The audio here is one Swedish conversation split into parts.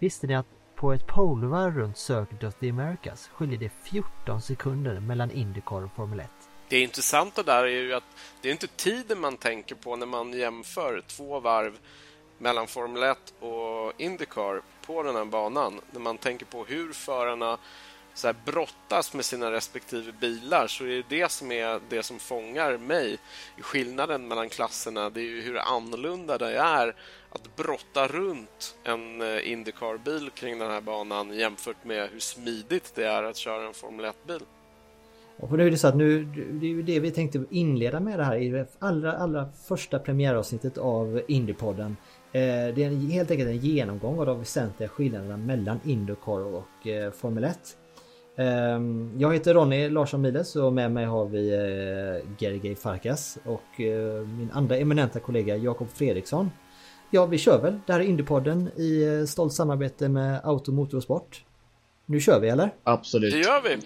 Visste ni att på ett polvarv runt Circuit of the Americas skiljer det 14 sekunder mellan Indycar och Formel 1? Det intressanta där är ju att det är inte tiden man tänker på när man jämför två varv mellan Formel 1 och Indycar på den här banan. När man tänker på hur förarna så här brottas med sina respektive bilar så är det det som är det som fångar mig. Skillnaden mellan klasserna det är ju hur annorlunda det är att brotta runt en eh, Indycar-bil kring den här banan jämfört med hur smidigt det är att köra en Formel 1-bil. Och nu är det så att nu, det är ju det vi tänkte inleda med det här i det allra, allra första premiäravsnittet av Indypodden. Eh, det är helt enkelt en genomgång av de väsentliga skillnaderna mellan Indycar och eh, Formel 1. Ehm, jag heter Ronny Larsson Miles och med mig har vi eh, Gergej Farkas och eh, min andra eminenta kollega Jakob Fredriksson. Ja, vi kör väl. Det här är Indypodden i eh, stolt samarbete med Auto Motorsport. Nu kör vi eller? Absolut. Det gör vi.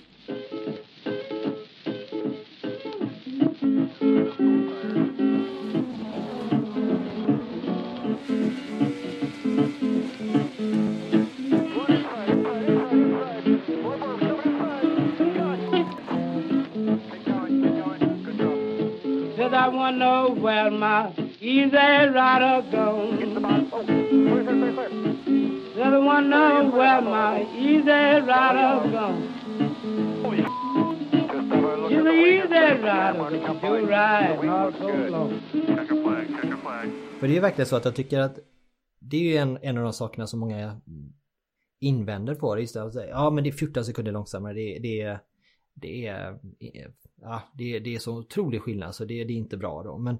Said I wanna know where my easy rider gone. I wanna know where my easy rider gone. You're the easy rider, but you ride not so long. För det är ju verkligen så att jag tycker att det är ju en, en av de sakerna som många invänder på. Just det, att säga, ja men det är 14 sekunder långsammare. Det, det, är, det, är, ja, det, det är så otrolig skillnad så det, det är inte bra då. Men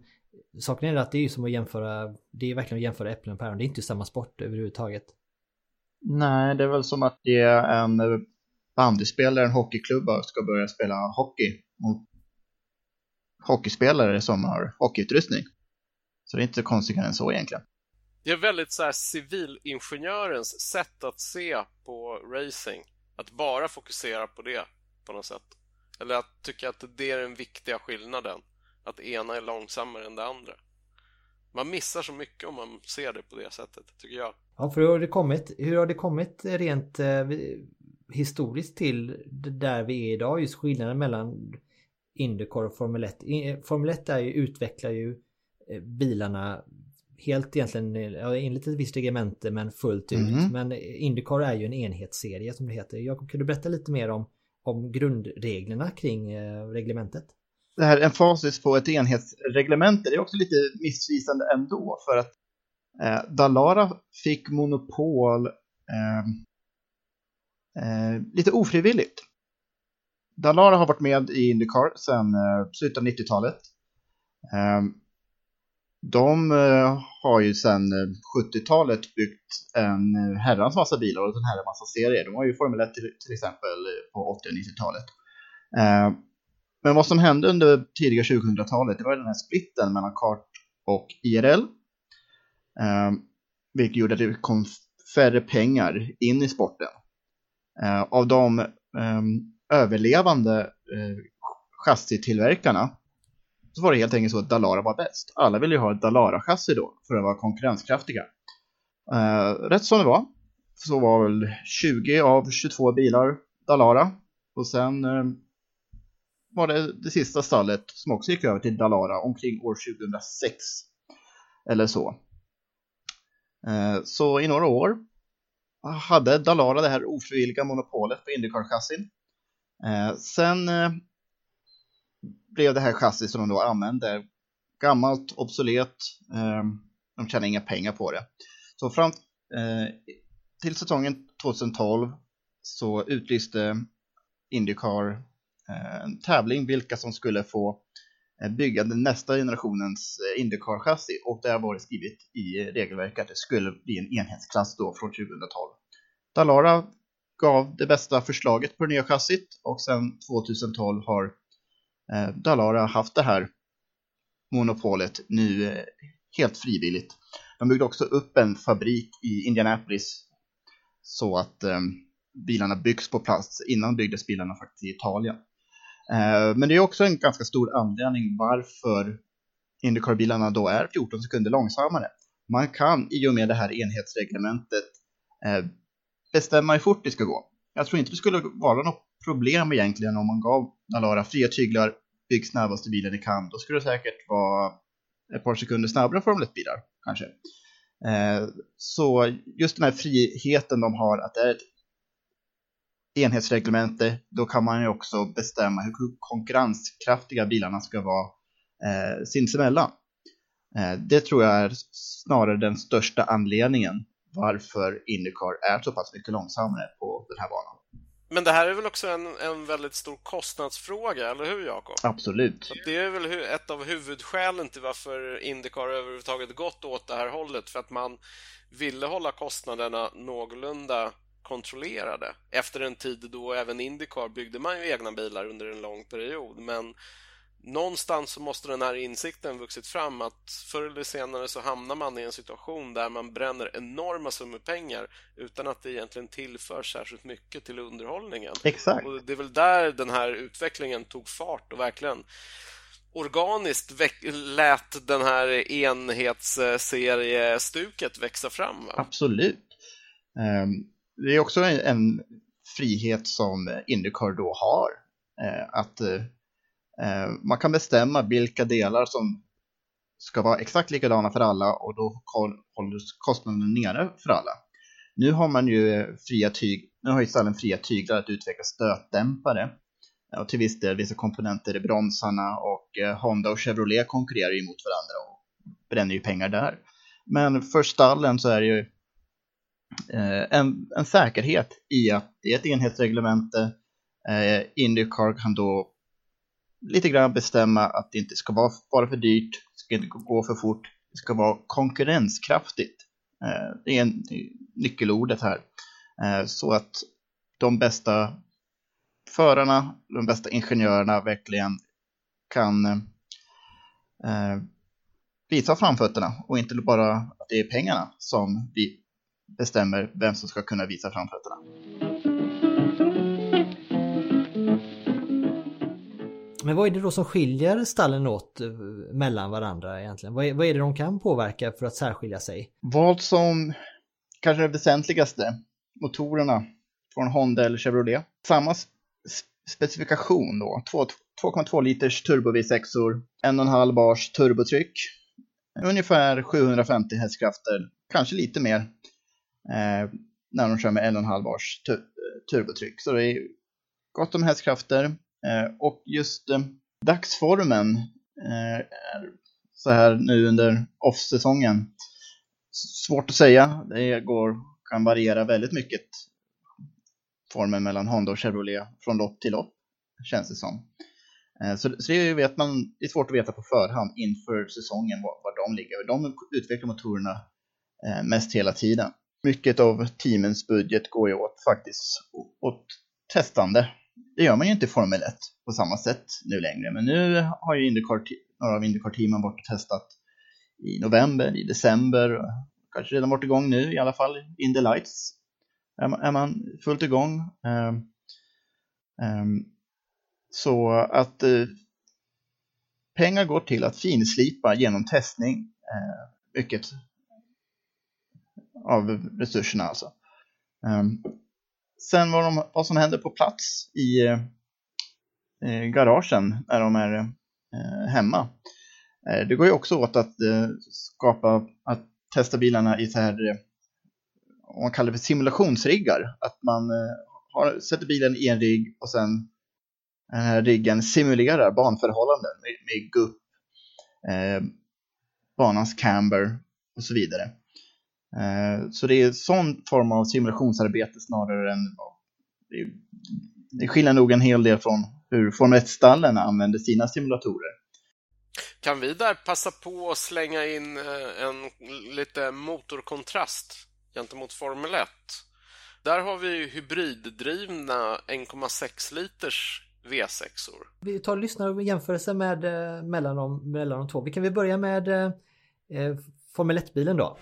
saken är att det är ju som att jämföra, det är verkligen att jämföra äpplen och päron. Det är inte samma sport överhuvudtaget. Nej, det är väl som att ge en bandyspelare, en hockeyklubb ska börja spela hockey mot hockeyspelare som har hockeyutrustning. Så det är inte konstigare än så egentligen. Det är väldigt så här civilingenjörens sätt att se på racing. Att bara fokusera på det på något sätt. Eller att tycka att det är den viktiga skillnaden. Att ena är långsammare än det andra. Man missar så mycket om man ser det på det sättet, tycker jag. Ja, för hur har det kommit, hur har det kommit rent eh, historiskt till där vi är idag? Just skillnaden mellan Indycar och Formel 1. Formel 1 är ju, utvecklar ju eh, bilarna helt egentligen ja, enligt ett visst reglemente men fullt ut. Mm. Men Indycar är ju en enhetsserie som det heter. Jakob, kan du berätta lite mer om, om grundreglerna kring eh, reglementet? Det här emfasis på ett enhetsreglemente, det är också lite missvisande ändå för att eh, Dalara fick monopol eh, eh, lite ofrivilligt. Dalara har varit med i Indycar sedan eh, slutet av 90-talet. Eh, de eh, har ju sedan eh, 70-talet byggt en eh, herrans massa bilar och en herrans massa serier. De har ju Formel 1 till, till exempel eh, på 80 och 90-talet. Men vad som hände under tidiga 2000-talet, det var den här splitten mellan kart och IRL. Ehm, vilket gjorde att det kom färre pengar in i sporten. Ehm, av de ehm, överlevande eh, chassitillverkarna så var det helt enkelt så att Dalara var bäst. Alla ville ju ha ett Dalara-chassi då för att vara konkurrenskraftiga. Eh, rätt som det var så var väl 20 av 22 bilar Dalara och sen var det det sista stallet som också gick över till Dalara omkring år 2006 eller så. Eh, så i några år hade Dalara det här ofrivilliga monopolet på Indycar-chassin. Eh, sen eh, blev det här chassit som de då använde gammalt, obsolet, de tjänade inga pengar på det. Så fram till säsongen 2012 så utlyste Indycar Eh, en tävling vilka som skulle få eh, bygga den nästa generationens eh, Indycar-chassi och där var det skrivet i regelverket att det skulle bli en enhetsklass då från 2012. Dalara gav det bästa förslaget på det nya chassit och sedan 2012 har Dalara haft det här monopolet nu helt frivilligt. De byggde också upp en fabrik i Indianapolis så att bilarna byggs på plats. Innan byggdes bilarna faktiskt i Italien. Eh, men det är också en ganska stor anledning varför Indycar-bilarna då är 14 sekunder långsammare. Man kan i och med det här enhetsreglementet eh, bestämma hur fort det ska gå. Jag tror inte det skulle vara något problem egentligen om man gav Nalara fria tyglar, bygg snabbaste bilen ni kan. Då skulle det säkert vara ett par sekunder snabbare Formel 1-bilar kanske. Eh, så just den här friheten de har, att det är ett enhetsreglemente, då kan man ju också bestämma hur konkurrenskraftiga bilarna ska vara eh, sinsemellan. Eh, det tror jag är snarare den största anledningen varför Indycar är så pass mycket långsammare på den här banan. Men det här är väl också en, en väldigt stor kostnadsfråga, eller hur Jakob? Absolut. Så det är väl ett av huvudskälen till varför Indycar överhuvudtaget gått åt det här hållet, för att man ville hålla kostnaderna någorlunda kontrollerade. Efter en tid då även Indycar byggde man ju egna bilar under en lång period, men någonstans så måste den här insikten vuxit fram att förr eller senare så hamnar man i en situation där man bränner enorma summor pengar utan att det egentligen tillför särskilt mycket till underhållningen. Exakt. Och det är väl där den här utvecklingen tog fart och verkligen organiskt lät den här enhetsseriestuket växa fram. Va? Absolut. Um, det är också en, en frihet som Indycar då har. Eh, att eh, eh, man kan bestämma vilka delar som ska vara exakt likadana för alla och då hålls kostnaden nere för alla. Nu har man ju eh, fria tyg, nu har ju stallen fria tyglar att utveckla stötdämpare och till viss del vissa komponenter i bromsarna och eh, Honda och Chevrolet konkurrerar ju mot varandra och bränner ju pengar där. Men för stallen så är det ju Eh, en, en säkerhet i att det är ett enhetsreglemente. Eh, Indycar kan då lite grann bestämma att det inte ska vara bara för dyrt, det ska inte gå för fort, det ska vara konkurrenskraftigt. Eh, det är, en, nyckelordet här. Eh, så att de bästa förarna, de bästa ingenjörerna verkligen kan eh, eh visa framfötterna och inte bara att det är pengarna som vi bestämmer vem som ska kunna visa framfötterna. Men vad är det då som skiljer stallen åt eh, mellan varandra egentligen? Vad är, vad är det de kan påverka för att särskilja sig? Vad som kanske är det väsentligaste, motorerna från Honda eller Chevrolet. Samma specifikation då, 2,2 liters turbo V6-or, 1,5 bars turbotryck, ungefär 750 hästkrafter, kanske lite mer eh, när de kör med 1,5 bars eh, turbotryck. Så det är gott om hästkrafter eh, och just eh, dagsformen eh, är så här nu under off-säsongen. Svårt att säga, det går, kan variera väldigt mycket formen mellan Honda och Chevrolet från lopp till lopp känns det som. Eh, så, så det, vet man, det är svårt att veta på förhand inför säsongen var, var de ligger. De utvecklar motorerna eh, mest hela tiden mycket av teamens budget går ju åt faktiskt åt testande. Det gör man ju inte i Formel 1 på samma sätt nu längre, men nu har ju Indycar, några av Indycar-teamen varit och testat i november, i december, kanske redan varit igång nu i alla fall, in the lights. Är man, är man fullt igång. Um, um, så att uh, pengar går till att finslipa genom testning. Uh, mycket av resurserna alltså. Ehm, sen vad, de, vad som händer på plats i eh, garagen när de är eh, hemma. Eh, det går ju också åt att eh, skapa, att testa bilarna i så här, eh, man kallar för simulationsriggar. Att man eh, har, sätter bilen i en rigg och sen den här riggen simulerar banförhållanden med, med gupp, eh, banans camber och så vidare. Eh, så det är sån form av simulationsarbete snarare än det, det skiljer nog en hel del från hur Formel 1-stallen använder sina simulatorer. Kan vi där passa på att slänga in eh, en lite motorkontrast gentemot Formel 1? Där har vi hybriddrivna 1,6 liters V6-or. Vi tar och lyssnar och jämförelse med, eh, mellan, de, mellan de två. Vi kan väl börja med eh Formel 1-bilen då.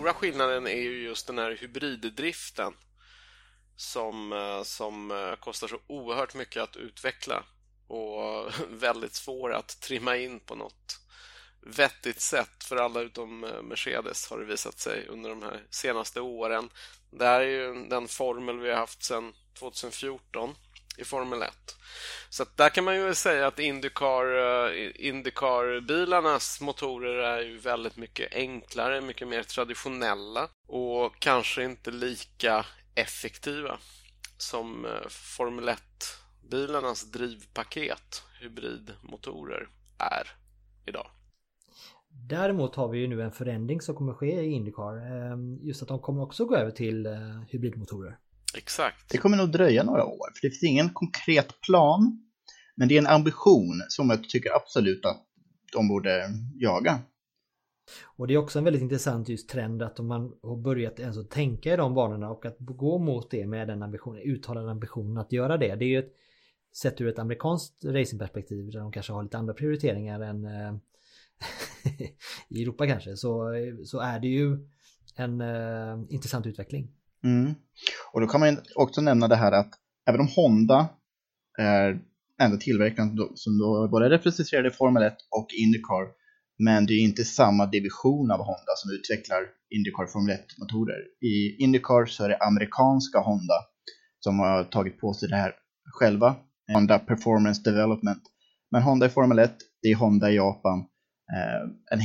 Stora skillnaden är ju just den här hybriddriften som, eh, som eh, kostar så oerhört mycket att utveckla och väldigt svår att trimma in på något vettigt sätt för alla utom eh, Mercedes har det visat sig under de här senaste åren. Det här är ju den formel vi har haft sedan 2014 i Formel 1. Så där kan man ju säga att Indycar-bilarnas eh, Indycar-bilarnas motorer är ju väldigt mycket enklare, mycket mer traditionella och kanske inte lika effektiva som eh, Formel 1-bilarnas drivpaket, hybridmotorer, är idag. Däremot har vi ju nu en förändring som kommer ske i Indycar. Ehm, just att de kommer också gå över till eh, hybridmotorer. Exakt. Det kommer nog dröja några år, för det finns ingen konkret plan. Men det är en ambition som jag tycker absolut att de borde jaga. Och det är också en väldigt intressant just trend att man har börjat ens att tänka i de banorna och att gå mot det med den ambitionen, uttalad ambitionen att göra det. Det är ju ett sett ur ett amerikanskt racingperspektiv där de kanske har lite andra prioriteringar än eh, i Europa kanske så, så är det ju en uh, intressant utveckling. Mm. Och då kan man också nämna det här att även om Honda är enda tillverkaren som då både representerad i Formel 1 och Indycar, men det är inte samma division av Honda som utvecklar Indycar Formel 1-motorer. I Indycar så är det amerikanska Honda som har tagit på sig det här själva, Honda Performance Development. Men Honda i Formel 1, det är Honda i Japan, eh, en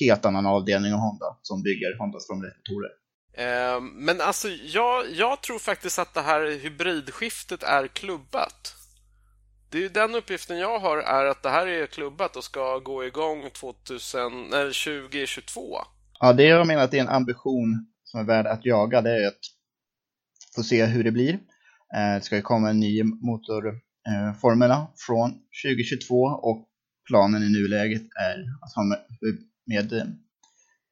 helt annan avdelning av Honda som bygger Hondas Formel 1-motorer. Ehm, men alltså, jag, jag tror faktiskt att det här hybridskiftet är klubbat. Det är den uppgiften jag har är att det här är klubbat och ska gå igång 2000, nej, 2022. Ja, det jag menar att det är en ambition som är värd att jaga, det är att få se hur det blir. Eh, det ska ju komma en ny motorformula eh, från 2022 och planen i nuläget är att ha med, med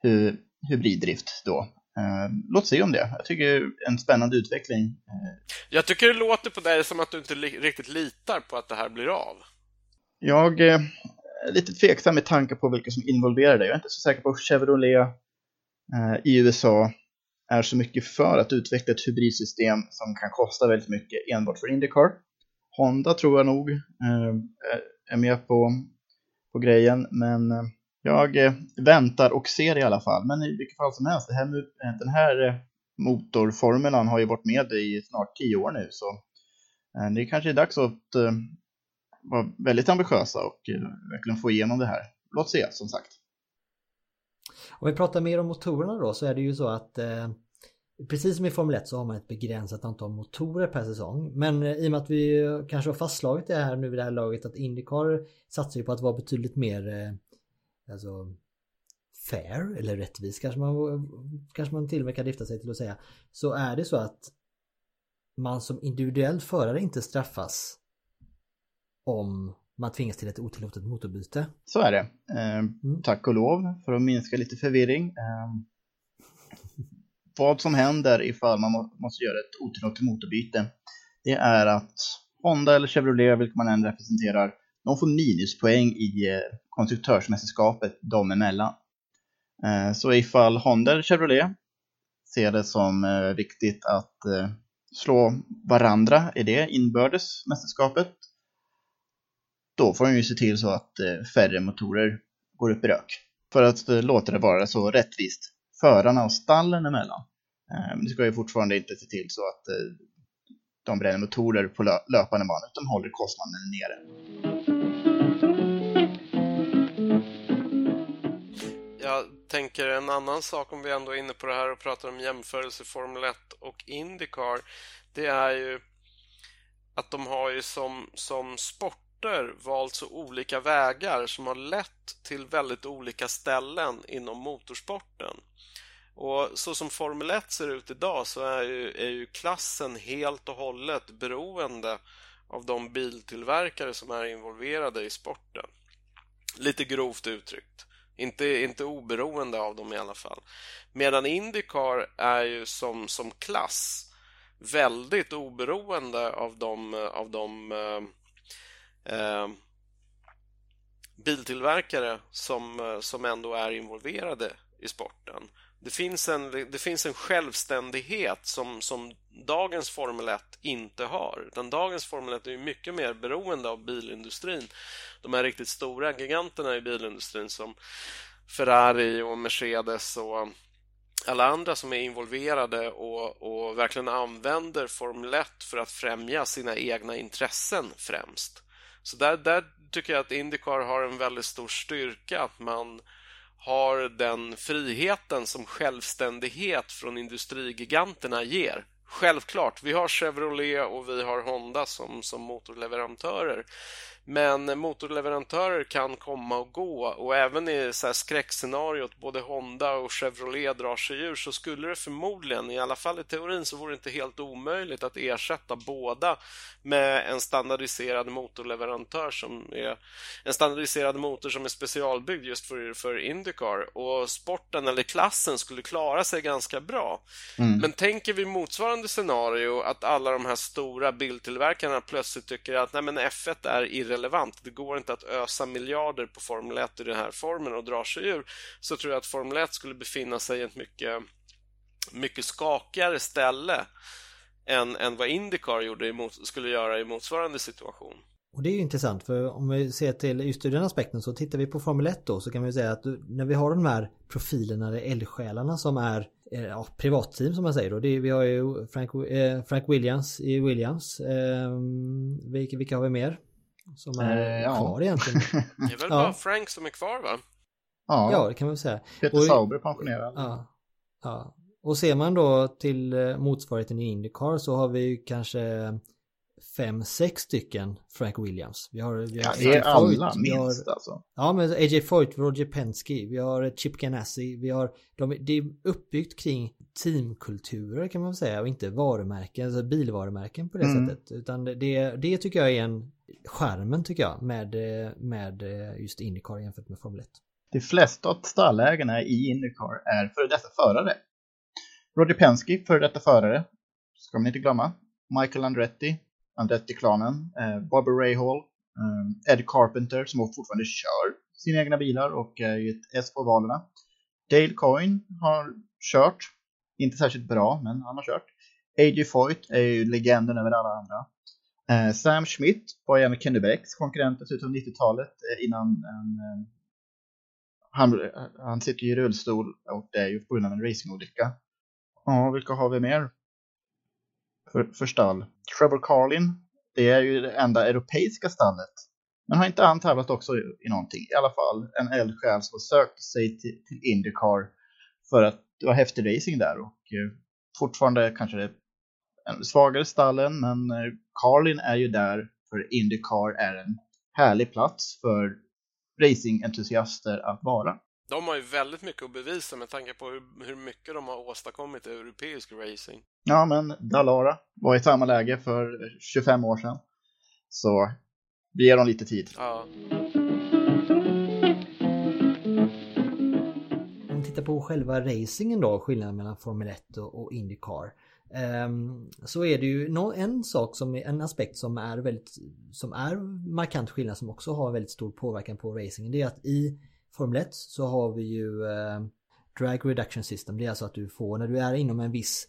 eh, hybriddrift då. Uh, låt se om det. Jag tycker en spännande utveckling. Uh, jag tycker det låter på dig som att du inte riktigt litar på att det här blir av. Jag uh, är lite tveksam med tanke på vilka som är involverade. Jag är inte så säker på att Chevrolet i USA är så mycket för att utveckla ett hybridsystem som kan kosta väldigt mycket enbart för Indycar. Honda tror jag nog är med på, på grejen, men jag eh, väntar och ser i alla fall. Men i vilket fall som helst, här, eh, den här eh, motorformulan har ju varit med i snart tio år nu. Så det kanske är dags att vara väldigt ambitiösa och verkligen få igenom det här. Låt se, som sagt. Om vi pratar mer om motorerna då så är det ju så att eh, Precis som i Formel 1 så har man ett begränsat antal motorer per säsong. Men i och med att vi kanske har fastslagit det här nu vid det här laget att Indycar satsar ju på att vara betydligt mer eh, alltså, fair eller rättvis kanske man, kanske man till och med kan drifta sig till att säga. Så är det så att man som individuell förare inte straffas om man tvingas till ett otillåtet motorbyte. Så är det. Eh, mm. Tack och lov för att minska lite förvirring. Eh, vad som händer ifall man må måste göra ett otillåtet motorbyte, det är att Honda eller Chevrolet, vilka man än representerar, de får minuspoäng i eh, konstruktörsmästerskapet dem emellan. Eh, så ifall Honda eller Chevrolet ser det som eh, viktigt att eh, slå varandra i det inbördes mästerskapet, då får de ju se till så att eh, färre motorer går upp i rök. För att eh, låta det vara så rättvist förarna och stallen emellan. Eh, men det ska ju fortfarande inte se till så att de bränner motorer på löpande bana utan håller kostnaden nere. Tänker en annan sak om vi ändå är inne på det här och pratar om jämförelse Formel 1 och Indycar. Det är ju att de har ju som, som sporter valt så olika vägar som har lett till väldigt olika ställen inom motorsporten. Och så som Formel 1 ser ut idag så är ju, är ju klassen helt och hållet beroende av de biltillverkare som är involverade i sporten. Lite grovt uttryckt. Inte, inte oberoende av dem i alla fall. Medan Indycar är ju som, som klass väldigt oberoende av de, av de eh, eh, biltillverkare som, eh, som ändå är involverade i sporten. Det finns en, det finns en självständighet som, som dagens Formel 1 inte har. Utan dagens Formel 1 är mycket mer beroende av bilindustrin. De här riktigt stora giganterna i bilindustrin som Ferrari och Mercedes och alla andra som är involverade och, och verkligen använder Formel 1 för att främja sina egna intressen främst. Så där, där tycker jag att Indycar har en väldigt stor styrka att man har den friheten som självständighet från industrigiganterna ger. Självklart, vi har Chevrolet och vi har Honda som, som motorleverantörer. Men motorleverantörer kan komma och gå och även i så här skräckscenariot både Honda och Chevrolet drar sig ur så skulle det förmodligen, i alla fall i teorin, så vore det inte helt omöjligt att ersätta båda med en standardiserad motorleverantör som är en standardiserad motor som är specialbyggd just för, för Indycar och sporten eller klassen skulle klara sig ganska bra. Mm. Men tänker vi motsvarande scenario att alla de här stora biltillverkarna plötsligt tycker att nej men F1 är irrelevant. Det går inte att ösa miljarder på Formel 1 i den här formen och dra sig ur. Så tror jag att Formel 1 skulle befinna sig i ett mycket, mycket skakigare ställe än, än vad Indycar gjorde skulle göra i motsvarande situation. Och det är ju intressant för om vi ser till just ur den aspekten så tittar vi på Formel 1 då så kan vi säga att när vi har de här profilerna, eller eldsjälarna som är eh, ja, privatteam som man säger då. Det är, vi har ju Frank, eh, Frank Williams i Williams. Eh, vilka, vilka har vi mer? Som är eh, ja. kvar egentligen. Det är väl bara Frank som är kvar va? Ja, ja det kan man säga. Peter och, Sauber pensionerad. Ja, ja. Och ser man då till eh, motsvarigheten i Indycar så har vi kanske fem, sex stycken Frank Williams. Vi har, vi har ja, det är alla minst har, alltså. Ja, men AJ Foyt, Roger Penske, vi har Chip Ganassi, vi har, de, det är uppbyggt kring teamkulturer kan man säga och inte varumärken, alltså bilvarumärken på det mm. sättet. Utan det, det tycker jag är en skärmen tycker jag med, med just Indycar jämfört med Formel 1. De flesta av stallägarna i Indycar är före detta förare. Roger Penske, före detta förare, ska man inte glömma. Michael Andretti, Andretti-klanen, eh, Bobby Rahal, eh, Ed Carpenter som fortfarande kör sina egna bilar och är ju ett S på valerna. Dale Coyne har kört, inte särskilt bra, men han har kört. A.J. Foyt är ju legenden över alla andra. Eh, Sam Schmidt var en av Kenny Becks konkurrenter i slutet av 90-talet eh, innan en, eh, han, eh, han sitter i rullstol och det är ju på grund av en racingolycka. Ja, vilka har vi mer? För, för stall. Trevor Carlin, det är ju det enda europeiska stallet Men har inte han tävlat också i någonting? I alla fall en eldsjäl som sökte sig till, till Indycar för att det var häftig racing där och eh, fortfarande kanske det är svagare stallen men eh, Carlin är ju där för Indycar är en härlig plats för racingentusiaster att vara. De har ju väldigt mycket att bevisa med tanke på hur, hur mycket de har åstadkommit i europeisk racing. Ja, men Dalara var i samma läge för 25 år sedan. Så vi ger dem lite tid. Ja. Om vi tittar på själva racingen då, skillnaden mellan Formel 1 och, Indycar. Um, så är det ju en sak som är en aspekt som är väldigt som är markant skillnad som också har väldigt stor påverkan på racingen. Det är att i Formel 1 så har vi ju eh, Drag Reduction System. Det är alltså att du får när du är inom en viss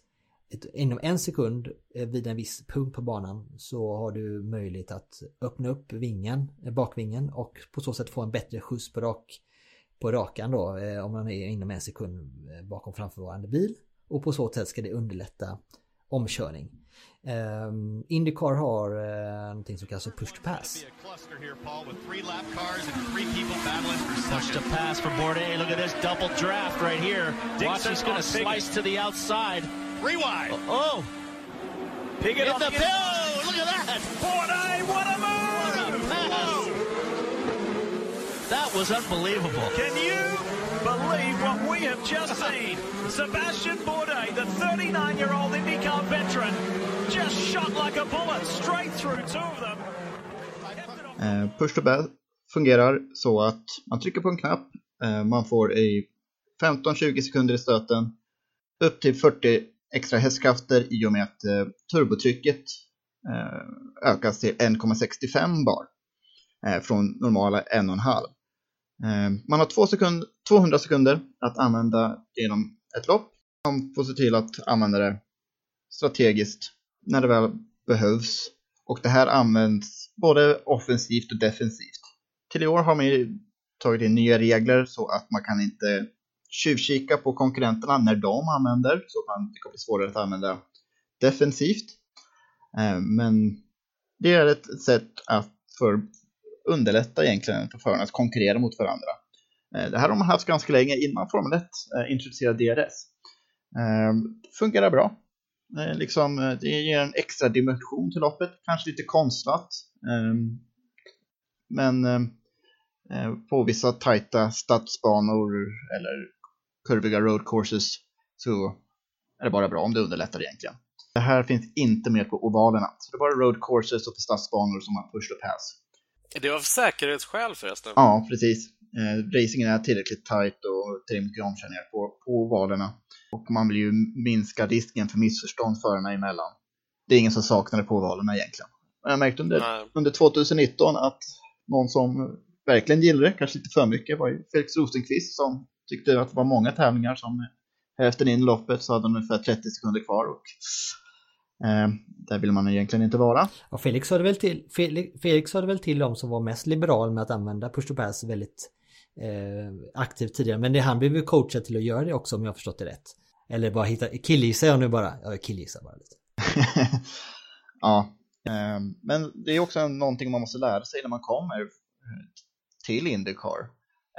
ett, inom en sekund eh, vid en viss punkt på banan så har du möjlighet att öppna upp vingen, eh, bakvingen och på så sätt få en bättre skjuts på, rak, på rakan då eh, om man är inom en sekund bakom framförvarande bil och på så sätt ska det underlätta omkörning. Um, Indycar har uh, någonting som kallas push to pass. Push to pass for Bourdais. Look at this double draft right here. Watch, he's going to slice to the outside. Three wide. Oh, oh. it in on the the oh, look at that. Bourdais, what a move! What a Pass. That was unbelievable. Can you believe what we have just seen? Sebastian Bourdais, the 39-year-old IndyCar veteran, just shot like a bullet straight through two of them. Eh, push to bell fungerar så att man trycker på en knapp, eh, man får i 15-20 sekunder i stöten upp till 40 extra hästkrafter i och med att eh, turbotrycket eh, ökas till 1,65 bar eh, från normala 1,5. Eh, man har två sekund, 200 sekunder att använda genom ett lopp. Man får se till att använda det strategiskt när det väl behövs. Och det här används både offensivt och defensivt. Till i år har man ju tagit in nya regler så att man kan inte tjuvkika på konkurrenterna när de använder så kan det bli svårare att använda defensivt. Eh, men det är ett sätt att för underlätta egentligen för förarna att konkurrera mot varandra. Eh, det här har man haft ganska länge innan Formel 1 eh, introducerade DRS. Ehm, fungerar bra. Eh, liksom, det ger en extra dimension till loppet, kanske lite konstlat. Ehm, men ehm, på vissa tajta stadsbanor eller kurviga road courses så är det bara bra om det underlättar egentligen. Det här finns inte med på ovalerna, så det är bara road courses och på stadsbanor som har push och pass. Är det av säkerhetsskäl förresten? Ja, precis. Eh, racingen är tillräckligt tight och tillräckligt mycket omkörningar på, på ovalerna. Och man vill ju minska risken för missförstånd förarna emellan. Det är ingen som saknar det på ovalerna egentligen. Men jag märkte under, under 2019 att någon som verkligen gillade det, kanske lite för mycket, var ju Felix Rosenqvist som tyckte att det var många tävlingar som hälften in i loppet så hade de ungefär 30 sekunder kvar och där vill man egentligen inte vara. Och Felix det väl till, Felix, Felix det väl till de som var mest liberal med att använda push to pass väldigt eh, aktivt tidigare. Men det, han blev ju coachad till att göra det också om jag har förstått det rätt. Eller bara hitta, killgissar jag nu bara? Jag killgissar bara lite. ja, eh, men det är också någonting man måste lära sig när man kommer till Indycar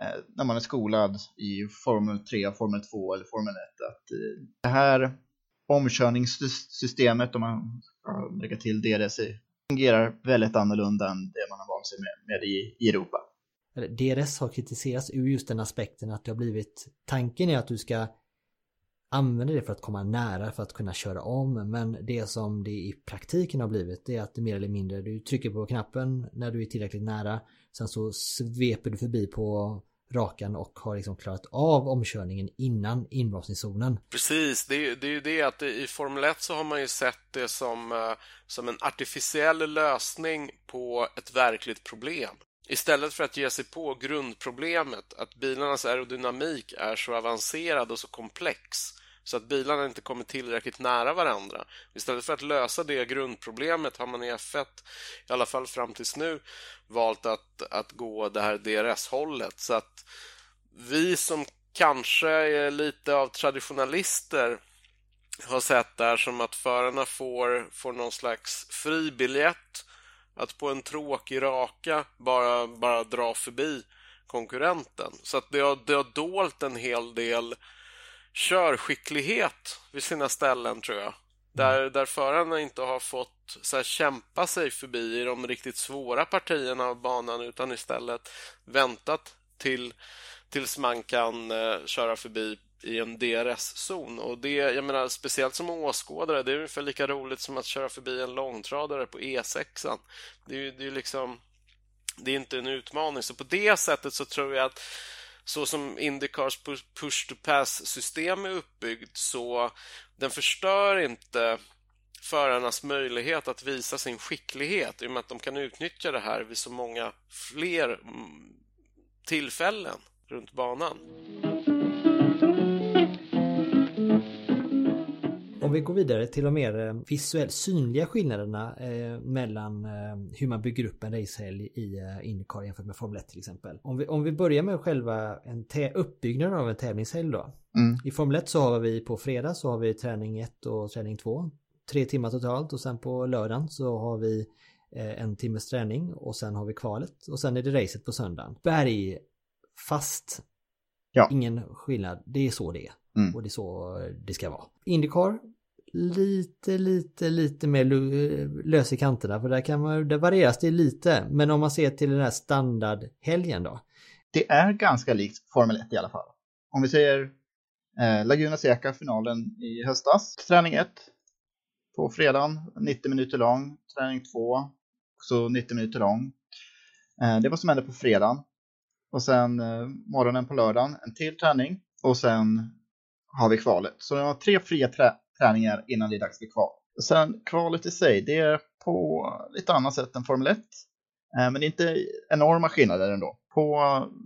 eh, när man är skolad i Formel 3, Formel 2 eller Formel 1 att eh, det här omkörningssystemet, om man ska lägga till DRS, fungerar väldigt annorlunda än det man har vant sig med, med i, i Europa. DRS har kritiserats ur just den aspekten att det har blivit tanken är att du ska använda det för att komma nära för att kunna köra om men det som det i praktiken har blivit det är att det mer eller mindre du trycker på knappen när du är tillräckligt nära sen så sveper du förbi på rakan och har liksom klarat av omkörningen innan inbromsningszonen. Precis, det är, det är ju det att i Formel 1 så har man ju sett det som, eh, som en artificiell lösning på ett verkligt problem. Istället för att ge sig på grundproblemet, att bilarnas aerodynamik är så avancerad och så komplex så att bilarna inte kommer tillräckligt nära varandra. Istället för att lösa det grundproblemet har man i F1, i alla fall fram tills nu, valt att, att gå det här DRS-hållet. Så att vi som kanske är lite av traditionalister har sett det här som att förarna får, får någon slags fribiljett Att på en tråkig raka bara, bara dra förbi konkurrenten. Så att det har, det har dolt en hel del körskicklighet vid sina ställen tror jag. Där, där förarna inte har fått så här, kämpa sig förbi i de riktigt svåra partierna av banan utan istället väntat till, tills man kan eh, köra förbi i en DRS-zon. Och det, jag menar, speciellt som åskådare, det är ungefär lika roligt som att köra förbi en långtradare på E6. Det är ju liksom, det är inte en utmaning. Så på det sättet så tror jag att så som Indycars push-to-pass-system är uppbyggt så den förstör inte förarnas möjlighet att visa sin skicklighet i och med att de kan utnyttja det här vid så många fler mm, tillfällen runt banan. Vi går vidare till de mer eh, visuellt synliga skillnaderna eh, mellan eh, hur man bygger upp en racehelg i eh, Indycar jämfört med Formel 1 till exempel. Om vi, om vi börjar med själva en uppbyggnaden av en tävlingshelg då. Mm. I Formel 1 så har vi på fredag så har vi träning 1 och träning 2. Tre timmar totalt och sen på lördagen så har vi eh, en timmes träning och sen har vi kvalet och sen är det racet på söndagen. Berg fast. Ja. Ingen skillnad. Det är så det är. Mm. Och det är så det ska vara. Indycar lite, lite, lite mer lös i kanterna. För där kan man, där varieras det lite. Men om man ser till den här standardhelgen då? Det är ganska likt Formel 1 i alla fall. Om vi säger eh, Laguna Seca, finalen i höstas. Träning 1 på fredagen, 90 minuter lång. Träning 2, också 90 minuter lång. Eh, det var som hände på fredagen. Och sen eh, morgonen på lördagen, en till träning. Och sen har vi kvalet. Så det var tre fria trä träningar innan det är dags för kval. Sen kvalet i sig, det är på lite annat sätt än Formel 1. Eh, men det är inte enorma skillnader ändå. På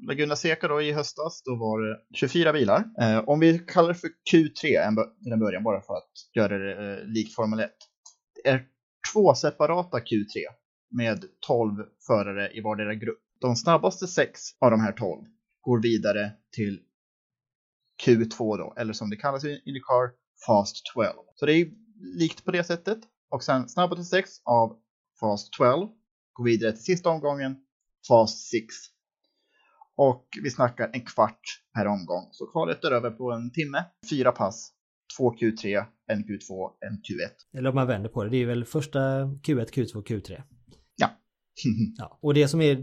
Laguna Seca då i höstas, då var det 24 bilar. Eh, om vi kallar det för Q3 till en början, bara för att göra det eh, lik likt Formel 1. Det är två separata Q3 med 12 förare i vardera grupp. De snabbaste sex av de här 12 går vidare till Q2 då, eller som det kallas i Indycar, Fast 12. Så det är likt på det sättet. Och sen snabba till 6 av Fast 12. Går vidare till sista omgången, Fast 6. Och vi snackar en kvart per omgång. Så kvalet är över på en timme. Fyra pass, två Q3, en Q2, en Q1. Eller om man vänder på det, det är väl första Q1, Q2, Q3. Ja. ja. Och det som är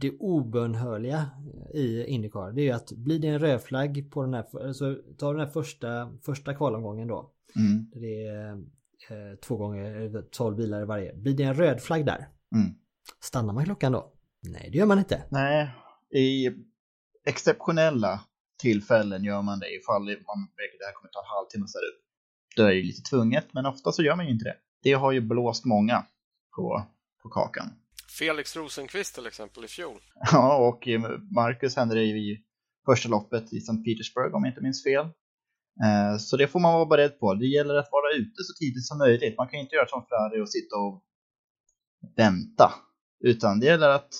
det obönhörliga i Indycar det är ju att blir det en rödflagg på den här, så tar den här första, första kvalomgången då. Mm. Det är eh, två gånger 12 bilar i varje. Blir det en röd flagg där? Mm. Stannar man klockan då? Nej, det gör man inte. Nej, i exceptionella tillfällen gör man det ifall man märker det här kommer ta en halvtimme att ställa upp. Då är det lite tvunget, men ofta så gör man ju inte det. Det har ju blåst många på, på kakan. Felix Rosenqvist till exempel i fjol. Ja, och Marcus hände det i första loppet i St. Petersburg om jag inte minns fel. Eh, så det får man vara beredd på. Det gäller att vara ute så tidigt som möjligt. Man kan inte göra som Ferrari och sitta och vänta. Utan det gäller att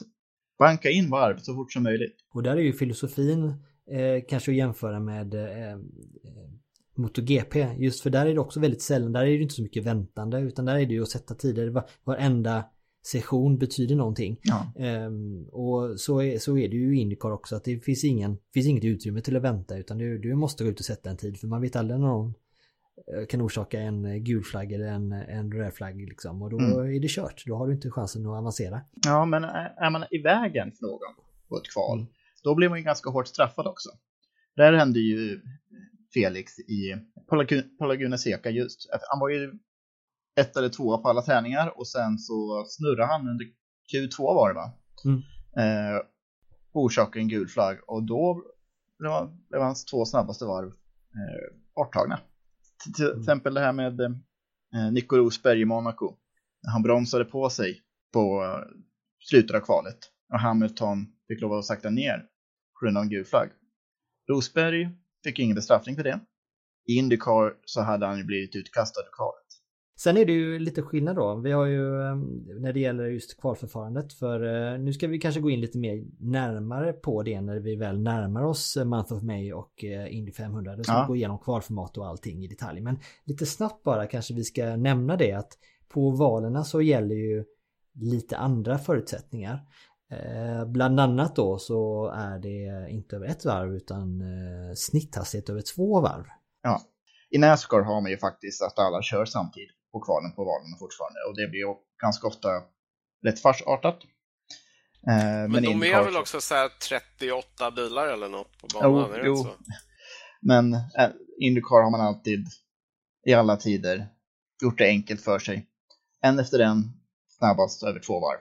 banka in varv så fort som möjligt. Och där är ju filosofin eh, kanske att jämföra med eh, eh MotoGP. Just för där är det också väldigt sällan, där är det inte så mycket väntande utan där är det ju att sätta tider. Varenda session betyder någonting. Ja. Um, och så är, så är det ju i Indycar också att det finns, ingen, finns inget utrymme till att vänta utan du, du måste gå ut och sätta en tid för man vet aldrig när någon eh, kan orsaka en gul flagg eller en, en röd flagg liksom och då mm. är det kört. Då har du inte chansen att avancera. Ja, men är man i vägen för någon på ett kval, mm. då blir man ju ganska hårt straffad också. Där hände ju Felix i på Laguna Seca just. Han var ju ett eller två på alla träningar och sen så snurrade han under Q2 var det va? Mm. Eh, orsakade en gul flagg och då blev, hans två snabbaste varv eh, borttagna. Till mm. exempel det här med eh, Nico Rosberg i Monaco. Han bromsade på sig på eh, slutet av kvalet och Hamilton fick lov att sakta ner på grund av en gul flagg. Rosberg fick ingen bestraffning för det. I Indycar så hade han ju blivit utkastad ur kvalet. Sen är det ju lite skillnad då. Vi har ju ehm, när det gäller just kvalförfarandet för eh, nu ska vi kanske gå in lite mer närmare på det när vi väl närmar oss Month of May och eh, Indy 500. Då ska ja. gå igenom kvalformat och allting i detalj. Men lite snabbt bara kanske vi ska nämna det att på valerna så gäller ju lite andra förutsättningar. Eh, bland annat då så är det inte över ett varv utan eh, snitthastighet över två varv. Ja, i Nascar har man ju faktiskt att alla kör samtidigt på kvalen på valen fortfarande och det blir ju ganska ofta rätt farsartat. Eh, men, men de är väl också så 38 bilar eller något på banan? Jo, jo. Men äh, Indycar har man alltid i alla tider gjort det enkelt för sig. En efter en, snabbast över två varv.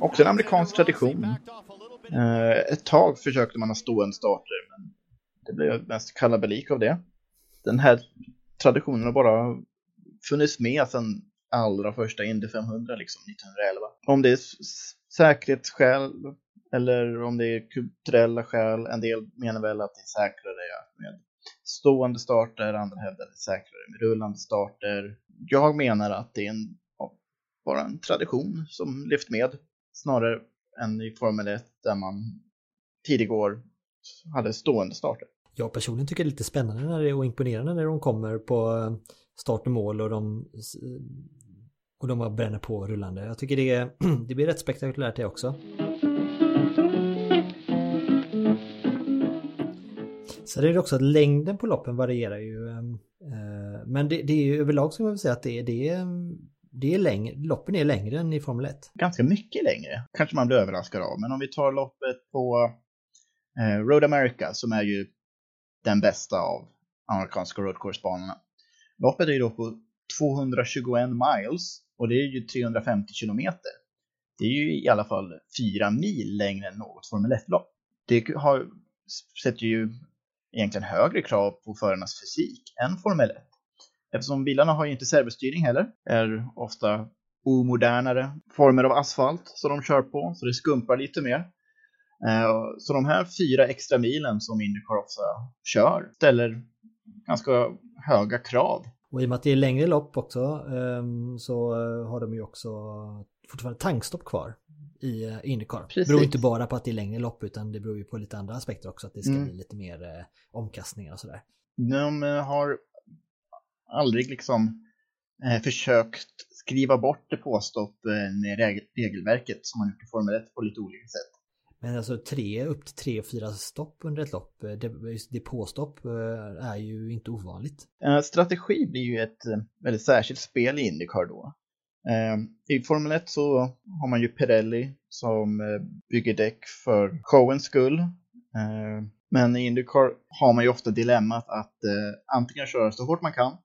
Också en amerikansk tradition. Eh, ett tag försökte man ha stående starter, men det blev mest kalabalik av det. Den här traditionen har bara funnits med sedan allra första Indy 500, liksom 1911. Om det är säkerhetsskäl eller om det är kulturella skäl, en del menar väl att det är säkrare med stående starter, andra hävdar att det är säkrare med rullande starter. Jag menar att det är en, bara en tradition som lyft med snarare än i Formel 1 där man tidigare år hade stående starter. Jag personligen tycker det är lite spännande när det är och imponerande när de kommer på eh, start och mål och de eh, och de bara bränner på rullande. Jag tycker det, det blir rätt spektakulärt det också. Så det är också att längden på loppen varierar ju. Eh, men det, det är ju överlag som jag vill säga att det, det är mm, det är längre, loppen är längre än i Formel 1. Ganska mycket längre, kanske man blir överraskad av. Men om vi tar loppet på eh, Road America som är ju den bästa av amerikanska road course-banorna. Loppet är ju då på 221 miles och det är ju 350 kilometer. Det är ju i alla fall fyra mil längre än något Formel 1-lopp. Det har, sätter ju egentligen högre krav på förarnas fysik än Formel 1. Eftersom bilarna har ju inte servostyrning heller, är ofta omodernare former av asfalt som de kör på, så det skumpar lite mer. Eh, så de här fyra extra milen som Indycar ofta kör ställer ganska höga krav. Och i och med att det är längre lopp också ehm, så eh, har de ju också fortfarande tankstopp kvar i eh, Indycar. Precis. Det beror inte bara på att det är längre lopp utan det beror ju på lite andra aspekter också. Att det ska mm. bli lite mer omkastningar och sådär. De har aldrig liksom eh, försökt skriva bort depåstopp eh, med regelverket som man gjort i Formel 1 på lite olika sätt. Men alltså tre, upp till tre och fyra stopp under ett lopp, eh, depåstopp eh, är ju inte ovanligt. Strategi blir ju ett väldigt särskilt spel i Indycar då. I Formel 1 så har man ju Pirelli som bygger däck för showens skull. Men i Indycar har man ju ofta dilemmat att antingen köra så hårt man kan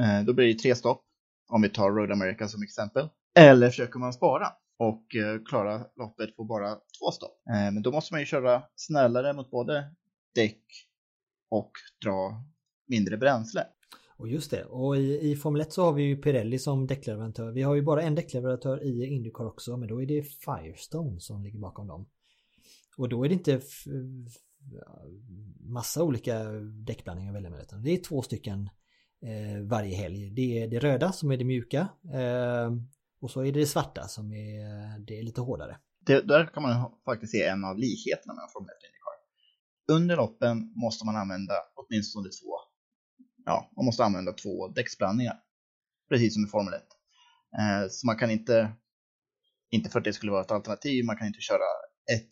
Eh, då blir det tre stopp, om vi tar Road America som exempel. Eller försöker man spara och eh, klara loppet på bara två stopp. Eh, men då måste man ju köra snällare mot både däck och dra mindre bränsle. Och just det, och i, i Formel 1 så har vi ju Pirelli som däckleverantör. Vi har ju bara en däckleverantör i Indycar också, men då är det Firestone som ligger bakom dem. Och då är det inte massa olika däckblandningar att välja mellan, det är två stycken Eh, varje helg. Det är det röda som är det mjuka eh, och så är det det svarta som är det är lite hårdare. Det, där kan man faktiskt se en av likheterna med Formel 1 Indycar. Under loppen måste man använda åtminstone två, ja, man måste använda två däcksblandningar. Precis som i Formel 1. Eh, så man kan inte, inte för att det skulle vara ett alternativ, man kan inte köra ett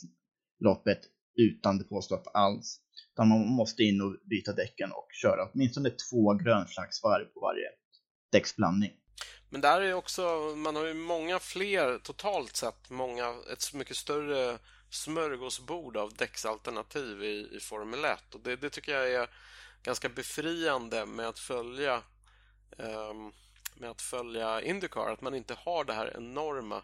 loppet utan depåstopp alls. Utan man måste in och byta däcken och köra åtminstone två grönflaggsvarv på varje däcksblandning. Men där är också, man har ju många fler, totalt sett många, ett mycket större smörgåsbord av däcksalternativ i, i Formel 1 och det, det, tycker jag är ganska befriande med att följa um, med att följa Indycar, att man inte har det här enorma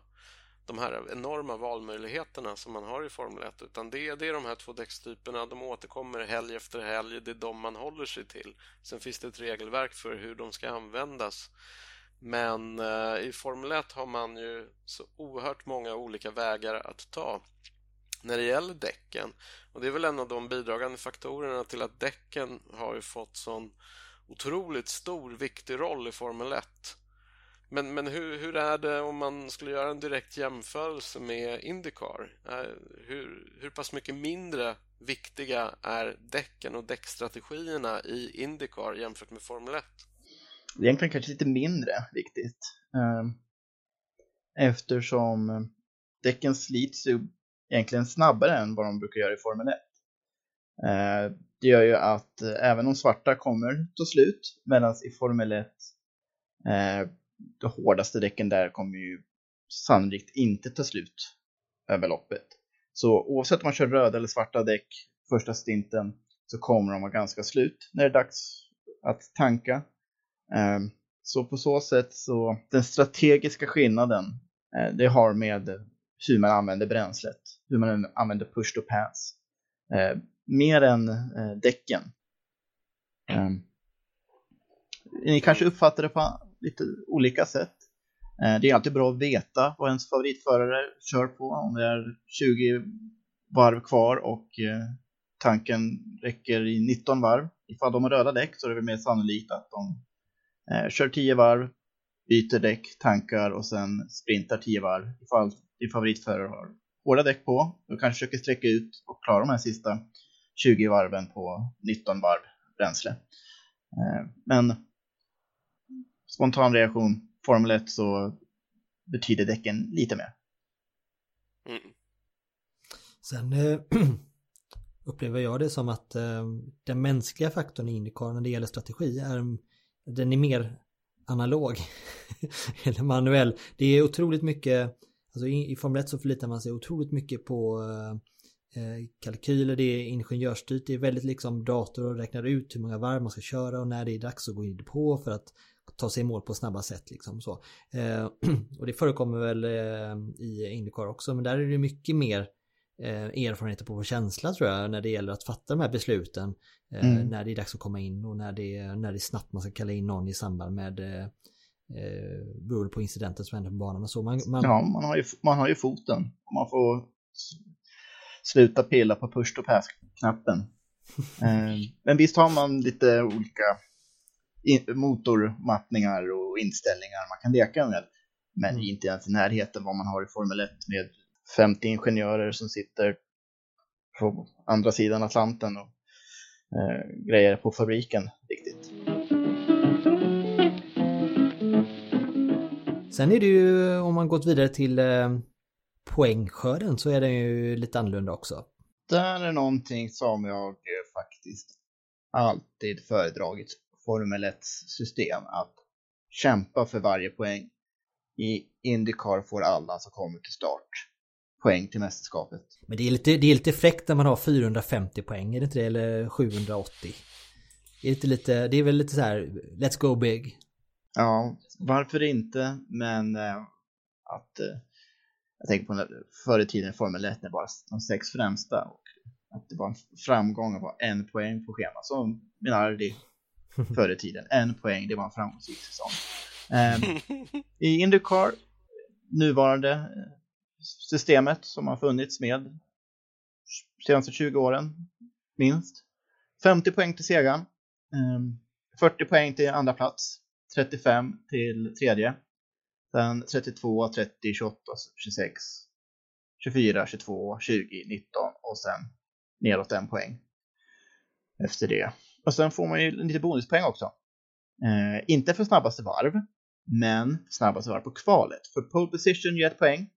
de här enorma valmöjligheterna som man har i Formel 1 utan det, det är de här två däckstyperna, de återkommer helg efter helg, det är de man håller sig till. Sen finns det ett regelverk för hur de ska användas. Men eh, i Formel 1 har man ju så oerhört många olika vägar att ta. när det gäller däcken. Och det är väl en av de bidragande faktorerna till att däcken har ju fått sån otroligt stor, viktig roll i Formel 1. Men, men hur, hur är det om man skulle göra en direkt jämförelse med Indycar? Eh, hur, hur pass mycket mindre viktiga är däcken och däckstrategierna i Indycar jämfört med Formel 1? Egentligen kanske lite mindre viktigt. Eh, eftersom däcken slits ju egentligen snabbare än vad de brukar göra i Formel 1. Eh, det gör ju att även om svarta kommer ta slut, medan i Formel 1 de hårdaste däcken där kommer ju sannolikt inte ta slut över loppet. Så oavsett om man kör röda eller svarta däck första stinten så kommer de vara ganska slut när det är dags att tanka. Ehm, så på så sätt så den strategiska skillnaden eh, det har med hur man använder bränslet, hur man använder push to pass. Eh, mer än eh, däcken. Ehm, ni kanske uppfattar det på lite olika sätt. Eh, det är alltid bra att veta vad ens favoritförare kör på. Om det är 20 varv kvar och eh, tanken räcker i 19 varv. Ifall de har röda däck så är det väl mer sannolikt att de eh, kör 10 varv, byter däck, tankar och sen sprintar 10 varv. Ifall din favoritförare har hårda däck på, då kanske försöker sträcka ut och klara de här sista 20 varven på 19 varv bränsle. Men spontan reaktion, Formel 1 så betyder däcken lite mer. Mm. Sen äh, upplever jag det som att äh, den mänskliga faktorn i Indycar när det gäller strategi är den är mer analog eller manuell. Det är otroligt mycket, alltså i, i Formel 1 så förlitar man sig otroligt mycket på äh, kalkyler, det är ingenjörsstyrt, det är väldigt liksom dator och räknar ut hur många varv man ska köra och när det är dags att gå in på för att ta sig i mål på snabba sätt liksom så. Eh, och det förekommer väl eh, i Indycar också men där är det mycket mer eh, erfarenheter på känsla tror jag när det gäller att fatta de här besluten. Eh, mm. När det är dags att komma in och när det, när det är snabbt man ska kalla in någon i samband med eh, eh beroende på incidenten som händer på banan och så. Man, man... Ja, man har, ju, man har ju foten och man får sluta pilla på push to pass-knappen. eh, men visst har man lite olika motormappningar och inställningar man kan leka med. Men mm. inte ens i närheten vad man har i Formel 1 med 50 ingenjörer som sitter på andra sidan Atlanten och eh, grejer på fabriken riktigt. Sen är det ju, om man gått vidare till eh, poängskörden så är den ju lite annorlunda också. Där är någonting som jag eh, faktiskt alltid föredragit Formel 1 system att kämpa för varje poäng. I Indycar får alla som kommer till start poäng till mästerskapet. Men det är lite, det är lite fräckt när man har 450 poäng, är det inte det? Eller 780? Det är, lite, lite, det är väl lite så här, let's go big. Ja, varför inte? Men äh, att äh, jag tänker på förr i tiden Formel 1 när bara de sex främsta och att det var en framgång att vara en poäng på schemat. Så menar det förr i tiden. En poäng, det var en framgångsrik säsong. Um, I Indycar, nuvarande eh, systemet som har funnits med senaste 20 åren, minst. 50 poäng till segern, ehm, um, 40 poäng till andra plats, 35 till tredje, sen 32, 30, 28, 26, 24, 22, 20, 19 och sen neråt en poäng efter det. Och sen får man ju lite bonuspoäng också. Eh, inte för snabbaste varv, men snabbaste varv på kvalet. För pole position ger ett poäng.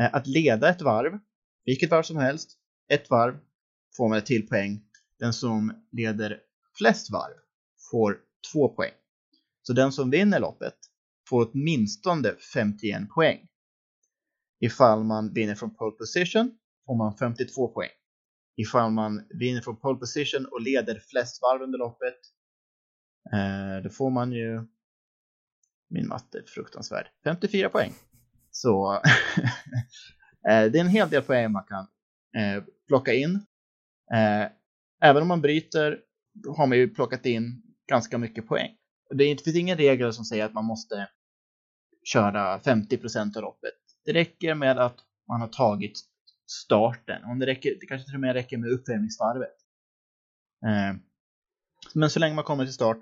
Eh, att leda ett varv, vilket varv som helst, ett varv får man ett till poäng. Den som leder flest varv får två poäng. Så den som vinner loppet får åtminstone 51 poäng. Ifall man vinner från pole position får man 52 poäng ifall man vinner från pole position och leder flest varv under loppet. Eh, då får man ju, min matte är fruktansvärd, 54 poäng. Så eh, det är en hel del poäng man kan eh, plocka in. Eh, även om man bryter har man ju plockat in ganska mycket poäng. Det finns ingen regel som säger att man måste köra 50% av loppet. Det räcker med att man har tagit starten. Om det, räcker, det kanske till och med räcker med uppvärmningsvarvet. Eh, men så länge man kommer till start,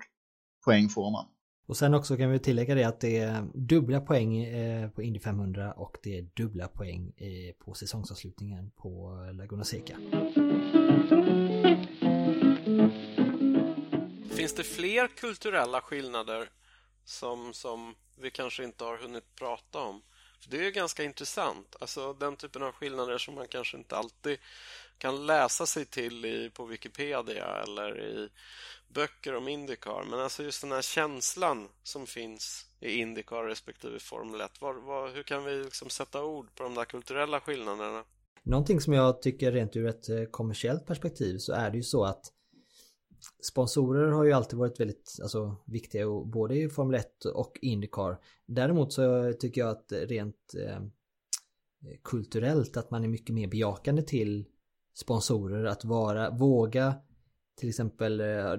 poäng får man. Och sen också kan vi tillägga det att det är dubbla poäng eh, på Indy 500 och det är dubbla poäng eh, på säsongsavslutningen på Laguna Seca. Finns det fler kulturella skillnader som, som vi kanske inte har hunnit prata om? Det är ganska intressant. Alltså den typen av skillnader som man kanske inte alltid kan läsa sig till i, på Wikipedia eller i böcker om Indycar. Men alltså just den här känslan som finns i Indycar respektive Formel 1. Var, var, hur kan vi liksom sätta ord på de där kulturella skillnaderna? Någonting som jag tycker rent ur ett eh, kommersiellt perspektiv så är det ju så att sponsorer har ju alltid varit väldigt alltså, viktiga både i Formel 1 och Indycar. Däremot så tycker jag att rent eh, kulturellt att man är mycket mer bejakande till sponsorer att vara, våga till exempel eh,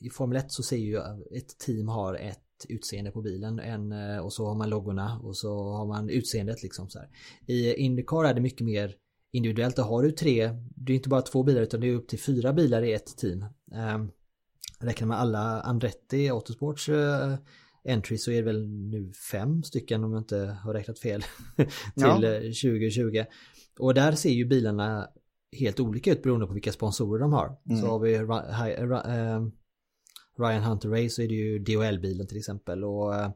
i Formel 1 så ser ju ett team har ett utseende på bilen en, eh, och så har man loggorna och så har man utseendet liksom så här. I Indycar är det mycket mer individuellt. Har du tre, det är inte bara två bilar utan det är upp till fyra bilar i ett team. Um, räknar man alla Andretti Autosports uh, entry så är det väl nu fem stycken om jag inte har räknat fel till ja. 2020. Eh, och där ser ju bilarna helt olika ut beroende på vilka sponsorer de har. Mm. Så har vi uh, Ryan Hunter Race så är det ju DHL-bilen till exempel och uh,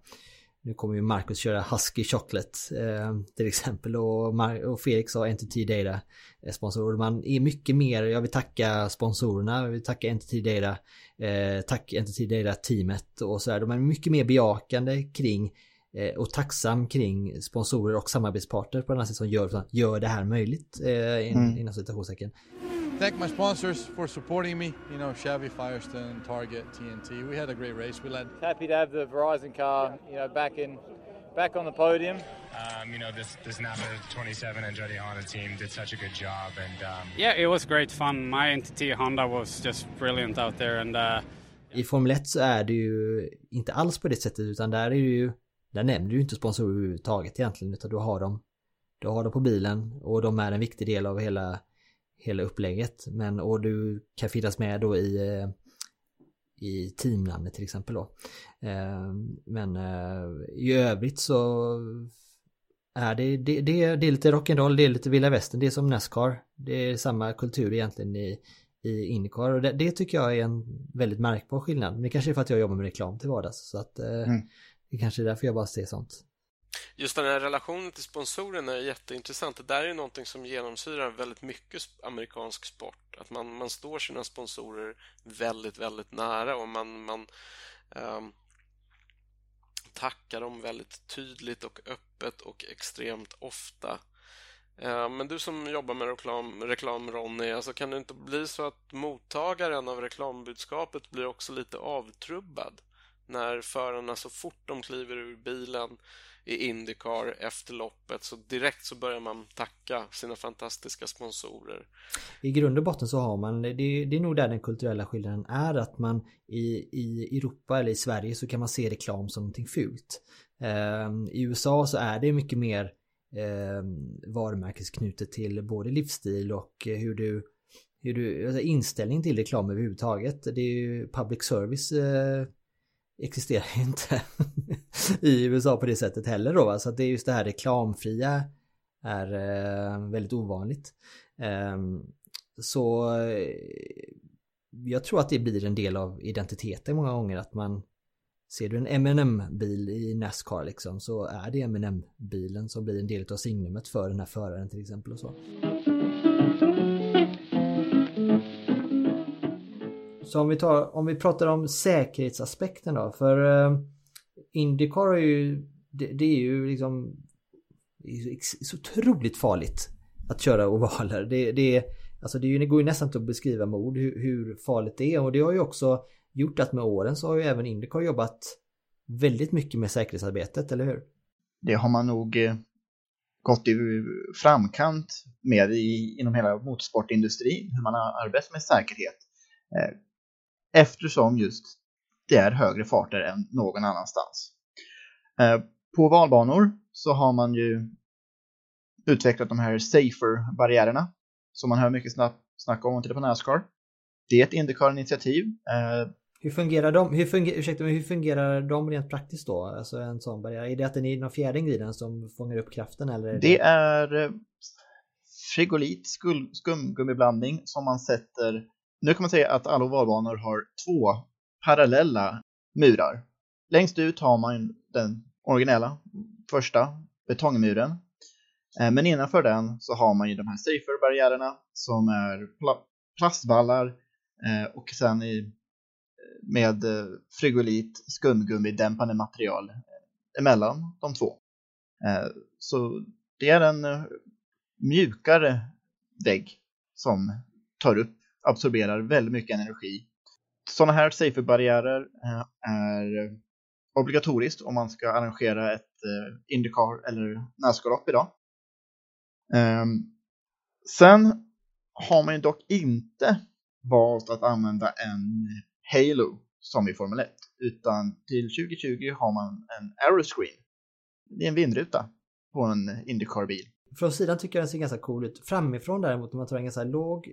nu kommer ju Marcus köra Husky Chocolate eh, till exempel och, Mar och Felix har Entity Data eh, sponsor. Man är mycket mer, jag vill tacka sponsorerna, jag vill tacka Entity Data, eh, tack Entity Data teamet och så här. De är mycket mer bejakande kring eh, och tacksam kring sponsorer och samarbetspartner på den här sätt som gör, gör det här möjligt eh, in, mm. inom citationstecken thank my sponsors for supporting me. You know, Chevy, Firestone, Target, TNT. We had a great race. We led. Happy to have the Verizon car, you know, back in, back on the podium. Um, you know, this this Napa 27 and Andretti Honda team did such a good job, and um... yeah, it was great fun. My entity Honda was just brilliant out there, and. Uh... I Formel 1 så är det ju inte alls på det sättet utan där är det ju Där nämner du ju inte sponsorer överhuvudtaget egentligen utan du har dem Du har dem på bilen och de är en viktig del av hela hela upplägget. Men, och du kan finnas med då i, eh, i teamnamnet till exempel då. Eh, men eh, i övrigt så är det, det, det, det är lite rock'n'roll, det är lite vilda västern, det är som Nascar. Det är samma kultur egentligen i, i Indycar och det, det, tycker jag är en väldigt märkbar skillnad. Men det kanske är för att jag jobbar med reklam till vardags så att mm. det kanske är därför jag bara ser sånt. Just den här relationen till sponsorerna är jätteintressant. Det där är någonting som genomsyrar väldigt mycket amerikansk sport. Att man, man står sina sponsorer väldigt, väldigt nära och man, man um, tackar dem väldigt tydligt och öppet och extremt ofta. Ehm, men du som jobbar med reklam, reklam Ronny, alltså kan det inte bli så att mottagaren av reklambudskapet blir också lite avtrubbad? När förarna så fort de kliver ur bilen i Indycar efter loppet så direkt så börjar man tacka sina fantastiska sponsorer. I grund och botten så har man, det, det är nog där den kulturella skillnaden är att man i, i Europa eller i Sverige så kan man se reklam som någonting fult. Eh, I USA så är det mycket mer eh, varumärkesknutet till både livsstil och hur du hur du, alltså inställning till reklam överhuvudtaget. Det är ju public service eh, existerar ju inte i USA på det sättet heller då. Så att det är just det här reklamfria är eh, väldigt ovanligt. Ehm, så eh, jag tror att det blir en del av identiteten många gånger att man Ser du en M&M bil i Nascar liksom så är det M&M bilen som blir en del av signumet för den här föraren till exempel och så. Så om vi, tar, om vi pratar om säkerhetsaspekten då. För eh, Indycar är ju, det, det är ju liksom så otroligt farligt att köra ovaler. Det, det, alltså det, det går ju nästan inte att beskriva med ord hur, hur farligt det är. Och det har ju också gjort att med åren så har ju även Indycar jobbat väldigt mycket med säkerhetsarbetet, eller hur? Det har man nog eh, gått i framkant med i, inom hela motorsportindustrin, hur man har arbetat med säkerhet. Eh, Eftersom just det är högre farter än någon annanstans. Eh, på valbanor så har man ju utvecklat de här safer-barriärerna som man hör mycket snack, snack om tittar på Nascar. Det är ett Indycar-initiativ. Eh, hur fungerar de, hur fungerar, ursäkta, men hur fungerar de rent praktiskt då? Alltså en sån barriär. Är det att det är någon fjädring i den som fångar upp kraften eller? Är det... det är eh, frigolit, skumgummiblandning som man sätter. Nu kan man säga att alla ovalbanor har två parallella murar. Längst ut har man den originella första betongmuren. Eh, men innanför den så har man ju de här safer-barriärerna som är plastvallar eh, och sen i eh, med frigolit, skumgummi-dämpande material emellan de två. Så det är en mjukare vägg som tar upp, absorberar väldigt mycket energi. Sådana här safer-barriärer eh, är obligatoriskt om man ska arrangera ett eh, Indycar eller Nascar-lopp idag. Ehm, sen har man ju dock inte valt att använda en Halo som i Formel 1. Utan till 2020 har man en aeroscreen. Det är en vindruta på en Indycar-bil. Från sidan tycker jag den ser ganska cool ut. Framifrån däremot om man tar en ganska låg,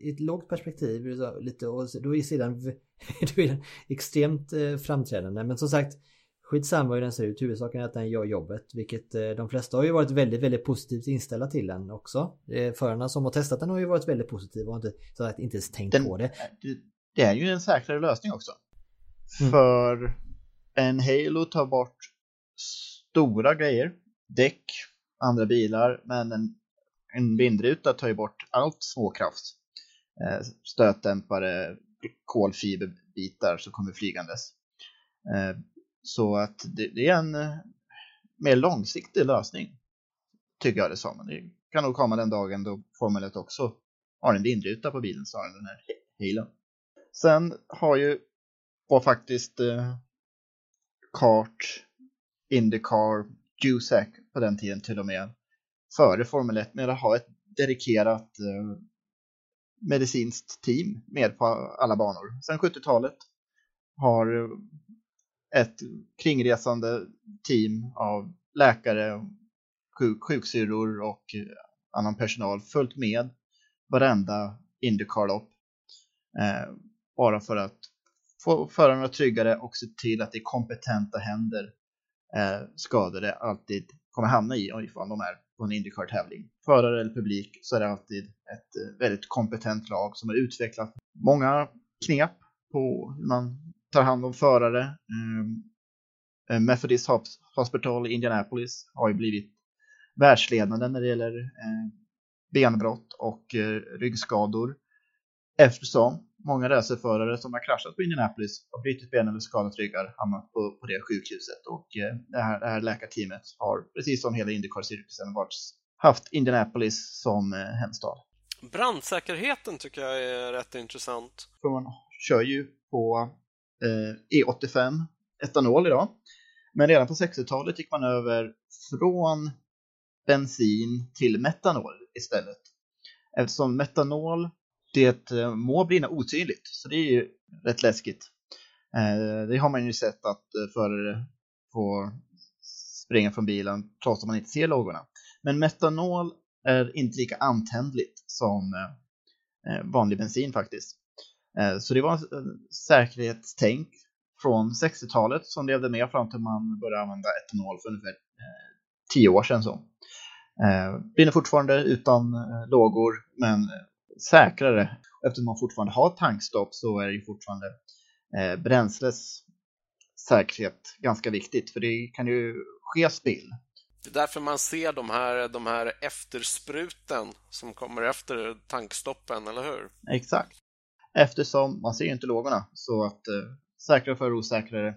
i ett lågt perspektiv lite, och då är sidan då är den extremt eh, framträdande. Men som sagt, skitsamma hur den ser ut. Huvudsaken är att den gör jobbet. Vilket eh, de flesta har ju varit väldigt, väldigt positivt inställda till den också. Eh, förarna som har testat den har ju varit väldigt positiva och inte, så att inte ens tänkt den, på det det är ju en säkrare lösning också. Mm. För en Halo tar bort stora grejer, däck, andra bilar, men en, en vindruta tar ju bort allt småkraft. Eh, stötdämpare, kolfiberbitar som kommer flygandes. Eh, så att det, det, är en eh, mer långsiktig lösning, tycker jag det som. Det kan nog komma den dagen då Formel 1 också har en vindruta på bilen snarare än den här halen. Sen har ju var faktiskt eh, Kart, Indycar, Jusac på den tiden till och med före Formel 1 med att ha ett dedikerat eh, medicinskt team med på alla banor. Sen 70-talet har eh, ett kringresande team av läkare, sjuk, sjuksyrror och eh, annan personal följt med varenda Indycar-lopp. Eh, bara för att få förarna tryggare och se till att det är kompetenta händer eh, skadade alltid kommer hamna i ifall de är på en Indycar-tävling. Förare eller publik så är det alltid ett eh, väldigt kompetent lag som har utvecklat många knep på hur man tar hand om förare. Eh, eh Methodist Hospital i Indianapolis har ju blivit världsledande när det gäller eh, benbrott och eh, ryggskador eftersom många racerförare som har kraschat på Indianapolis har brutit ben eller skadat ryggar hamnat på, på det sjukhuset och eh, det, här, det här läkarteamet har precis som hela Indycar-cirkusen haft Indianapolis som eh, hemstad. Brandsäkerheten tycker jag är rätt intressant. För man kör ju på eh, E85 etanol idag. Men redan på 60-talet gick man över från bensin till metanol istället. Eftersom metanol det eh, må brinna osynligt, så det är ju rätt läskigt. Eh, det har man ju sett att eh, förare får springa från bilen trots att man inte ser lågorna. Men metanol är inte lika antändligt som vanlig bensin faktiskt. Så det var säkerhetstänk från 60-talet som levde med fram till man började använda etanol för ungefär 10 år sedan. Så. Brinner fortfarande utan lågor men säkrare. Eftersom man fortfarande har tankstopp så är ju fortfarande eh, bränsles säkerhet ganska viktigt för det kan ju ske spill. Det är därför man ser de här, de här efterspruten som kommer efter tankstoppen, eller hur? Exakt. Eftersom man ser ju inte lågorna så att eh, säkrare för osäkrare.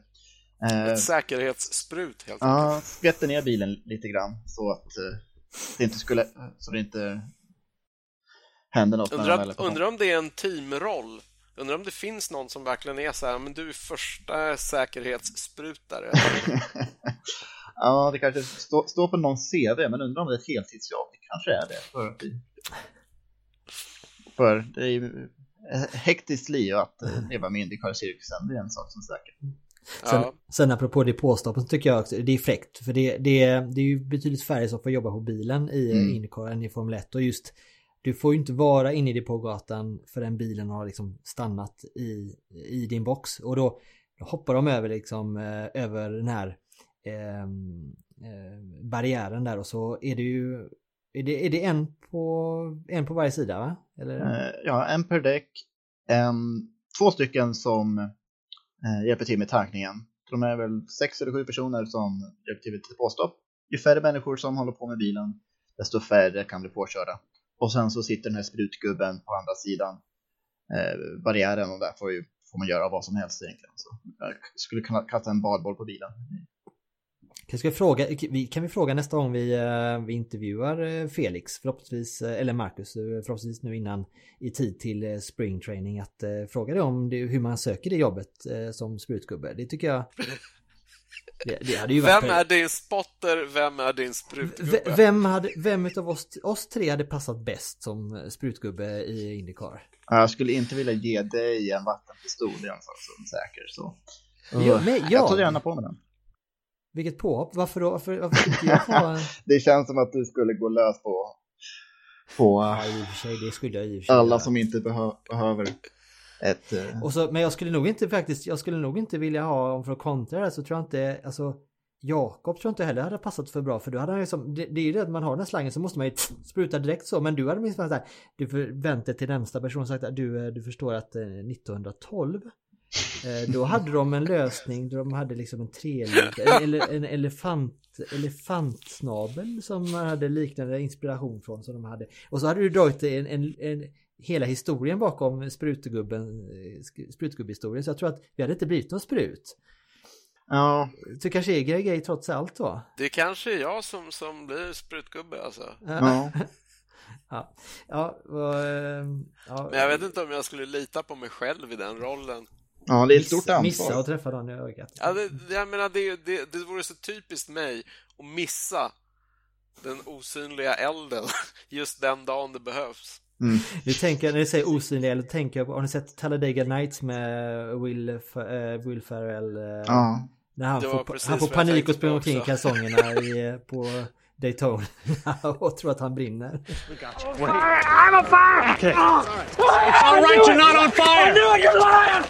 Eh, Ett säkerhetssprut helt enkelt. Ja, skvätter ner bilen lite grann så att eh, det inte skulle, så det inte händer något. Undrar, undrar om det är en teamroll. Undrar om det finns någon som verkligen är så här, men du är första säkerhetssprutare. ja, det kanske står stå på någon CV, men undrar om det är ett heltidsjobb. Det kanske är det. För, för det är ju hektiskt liv att leva med Indycar-cirkusen, det är en sak som är säker. Sen, Ja. sen apropå depåstoppen så tycker jag också det är fräckt. För det, det, det är ju betydligt färre som får jobba på bilen i Mm. mm. Indycar än i Formel 1. Och just du får ju inte vara inne i depågatan förrän bilen har liksom stannat i, i din box. Och då, då hoppar de över liksom eh, över den här ehm, eh, barriären där och så är det ju är det, är det en, på, en på varje sida va? Eller? Eh, ja, en per däck. En, två stycken som eh, hjälper till med tankningen. De är väl sex eller sju personer som hjälper till med depåstopp. Ju färre människor som håller på med bilen, desto färre kan bli påkörda. Och sen så sitter den här sprutgubben på andra sidan eh, barriären och där får, ju, får man göra vad som helst egentligen. Så jag skulle kunna kasta en badboll på bilen. Kan, ska vi fråga, kan vi fråga nästa gång vi, eh, vi intervjuar eh, Felix förhoppningsvis, eh, eller Marcus eh, förhoppningsvis nu innan i tid till eh, spring training att eh, fråga dig om det, hur man söker det jobbet eh, som sprutgubbe. Det tycker jag det, det hade ju varit Vem är din spotter? Vem är din sprutgubbe? V- Vem, hade, vem utav oss, oss tre hade passat bäst som eh, sprutgubbe i Indycar? Ja, Jag skulle inte vilja ge dig en vattenpistol i alla fall som säker. Så. Ja, men Jag jag- tar gärna på mig den. Vilket påhopp, varför då? Varför, varför inte jag få en... Det känns som att du skulle gå lös på, på Ja, i och för sig, det skulle jag i och för sig alla göra. som inte behö behöver ett... Eh, och så, men jag skulle nog inte faktiskt, jag skulle nog inte vilja ha, om för att kontra det här, så tror jag inte, alltså Jakob tror jag inte heller hade passat för bra för då hade han liksom, det, det är ju det att man har den här slangen så måste man ju spruta direkt så men du hade minst sagt såhär, du väntar till närmsta person och sagt att du, eh, du förstår att eh, 1912 då hade de en lösning där de hade liksom en treled, eller en elefant, elefantsnabel som man hade liknande inspiration från som de hade. Och så hade du dragit en, en, en hela historien bakom sprutgubben, eh, sprutgubbhistorien så jag tror att vi hade inte blivit någon sprut. Ja. Så kanske är grej, grej trots allt då. Det kanske är jag som, som blir sprutgubbe alltså. Ja. ja. Ja, och, eh, ja. Men jag vet inte om jag skulle lita på mig själv i den rollen. Ja, det är ett stort ansvar. Missa och träffa någon i ögat. Ja, det, det- jag menar, det, det, det vore så typiskt mig att missa den osynliga elden just den dagen det behövs. Nu tänker jag, när du säger osynlig eller tänker jag på, har ni sett Talladega Nights med Will, F- eh, Will Ferrell? eh, Ja. När han får, han får panik och springer omkring i kalsongerna i, eh, på Daytona och tror att han brinner. I'm on fire! Okay. It's all right, you're not on fire. I knew it, you're lying!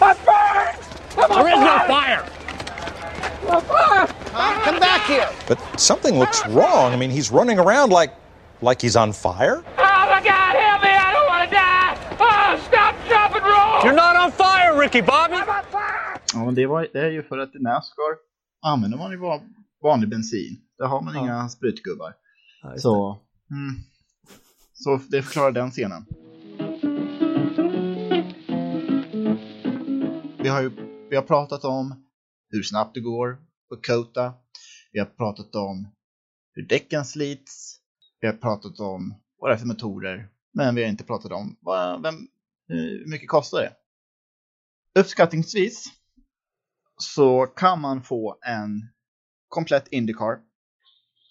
I'm burned! I'm on There is no fire! fire. I'm on fire! Come back here! But something looks wrong. I mean, he's running around like like he's on fire. Oh my God, help me! I don't want to die! Oh, stop, drop, and roll! You're not on fire, Ricky Bobby. I'm on fire! Ja, men det, var, det är ju för att i Nascar använder man ju bara vanlig bensin. Där har man Ja. inga sprutgubbar. Ja, så, mm, så det förklarar den scenen. Vi har ju vi har pratat om hur snabbt det går på Kota. Vi har pratat om hur däcken slits. Vi har pratat om vad det är för motorer. Men vi har inte pratat om vad, vem, hur mycket kostar det. Uppskattningsvis så kan man få en komplett Indycar.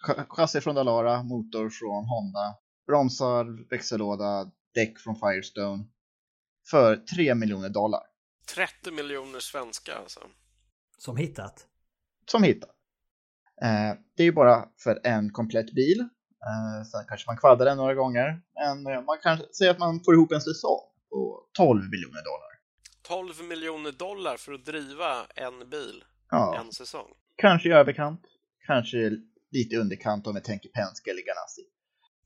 Ch- Chassi från Dalara, motor från Honda, bromsar, växellåda, däck från Firestone. För 3 miljoner dollar. 30 miljoner svenska alltså. Som hittat. Som hittar. Eh, det är ju bara för en komplett bil. Eh, sen kanske man kvaddar den några gånger. Men eh, man kan säga att man får ihop en säsong på 12 miljoner dollar. 12 miljoner dollar för att driva en bil Ja. en säsong. Kanske i överkant. Kanske lite underkant om vi tänker Penske eller Ganassi.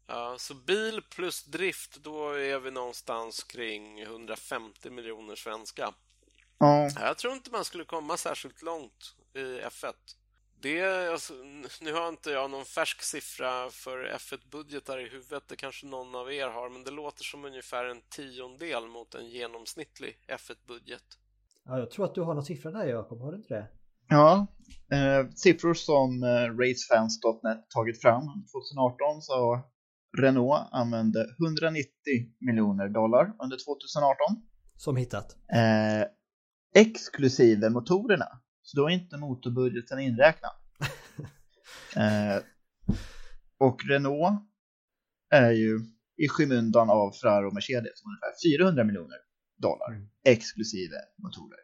Ja, så bil plus drift, då är vi någonstans kring 150 miljoner svenska. Ja. Jag tror inte man skulle komma särskilt långt i F1. Det, alltså, nu har inte jag någon färsk siffra för F1-budgetar i huvudet, det kanske någon av er har, men det låter som ungefär en tiondel mot en genomsnittlig F1-budget. Ja, jag tror att du har någon siffra där Jakob, har du inte det? Ja, eh, siffror som eh, racefans.net tagit fram 2018 så Renault använde 190 miljoner dollar under 2018. Som hittat. Eh, exklusive motorerna. Så då är inte motorbudgeten inräknad. eh, och Renault är ju i skymundan av Ferrari och Mercedes ungefär 400 miljoner dollar exklusive motorer.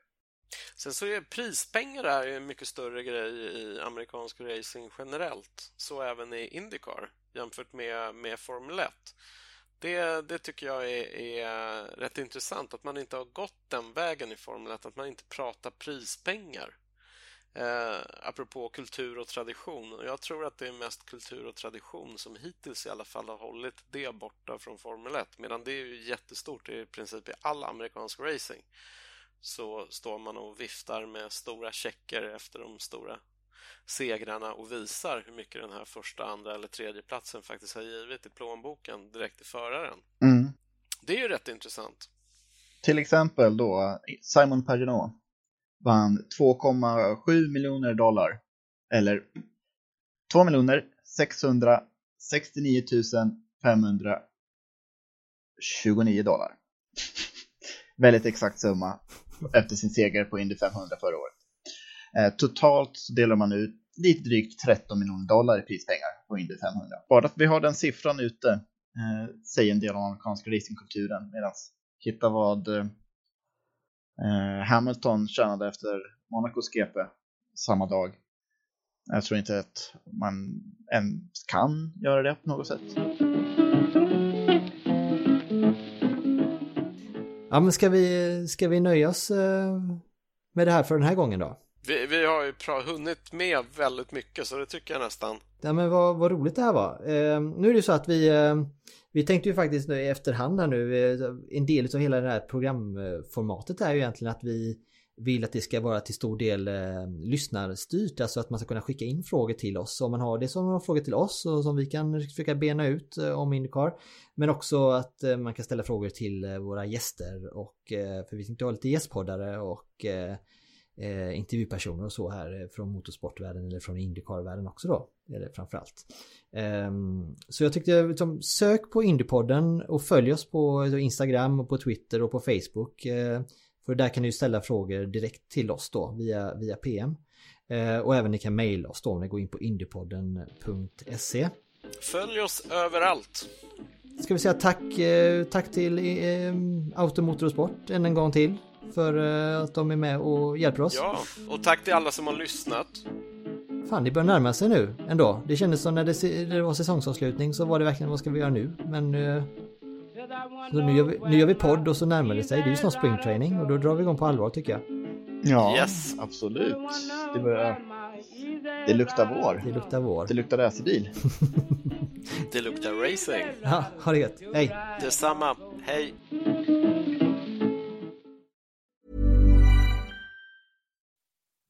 Sen så är prispengar är en mycket större grej i amerikansk racing generellt. Så även i Indycar jämfört med, med Formel 1. Det, det tycker jag är, är, rätt intressant att man inte har gått den vägen i Formel 1, att man inte pratar prispengar. Eh, apropå kultur och tradition. Jag tror att det är mest kultur och tradition som hittills i alla fall har hållit det borta från Formel 1. Medan det är ju jättestort i princip i all amerikansk racing. Så står man och viftar med stora checker efter de stora segrarna och visar hur mycket den här första, andra eller tredje platsen faktiskt har givit i plånboken direkt till föraren. Mm. Det är ju rätt intressant. Till exempel då Simon Pagenaud vann 2,7 miljoner dollar. Eller 2 miljoner 669 529 dollar. Väldigt exakt summa efter sin seger på Indy 500 förra året. Eh, totalt så delar man ut lite drygt 13 miljoner dollar i prispengar på Indy 500. Bara att vi har den siffran ute eh, säger en del om amerikanska racingkulturen. Medan hitta vad eh, Hamilton tjänade efter Monacos GP samma dag. Jag tror inte att man ens kan göra det på något sätt. Ja men ska vi, ska vi nöja oss eh, med det här för den här gången då? Vi, vi har ju hunnit med väldigt mycket så det tycker jag nästan. Ja men vad, vad roligt det här var. Eh, nu är det ju så att vi eh, vi tänkte ju faktiskt nu i efterhand här nu, eh, en del av hela det här programformatet är ju egentligen att vi vill att det ska vara till stor del eh, lyssnarstyrt, alltså att man ska kunna skicka in frågor till oss. Om man har det som har frågor till oss och som vi kan försöka bena ut eh, om Indycar. Men också att eh, man kan ställa frågor till eh, våra gäster och eh, för vi tänkte ha lite gästpoddare och eh, eh, eh, intervjupersoner och så här eh, från motorsportvärlden eller från Indycar-världen också då. Eller framförallt. Um, så jag tyckte liksom, sök på Indypodden och följ oss på alltså, Instagram och på Twitter och på Facebook. Uh, för där kan ni ställa frågor direkt till oss då via, via PM. Uh, och även ni kan mejla oss då om ni går in på indypodden.se. Följ oss överallt. Ska vi säga tack, tack till Automotor och Sport än en gång till för eh, att de är med och hjälper oss. Ja, och tack till alla som har lyssnat. Fan, det börjar närma sig nu ändå. Det kändes som när det, det var säsongsavslutning så var det verkligen vad ska vi göra nu? Men eh, så nu, gör vi, nu gör vi podd och så närmar det sig. Det är ju snart springtraining och då drar vi igång på allvar tycker jag. Ja, yes. absolut. Det, börjar... det luktar vår. Det luktar vår. Det luktar racerbil. det luktar racing. Ja, ha det gött. Hej. Detsamma. Hej.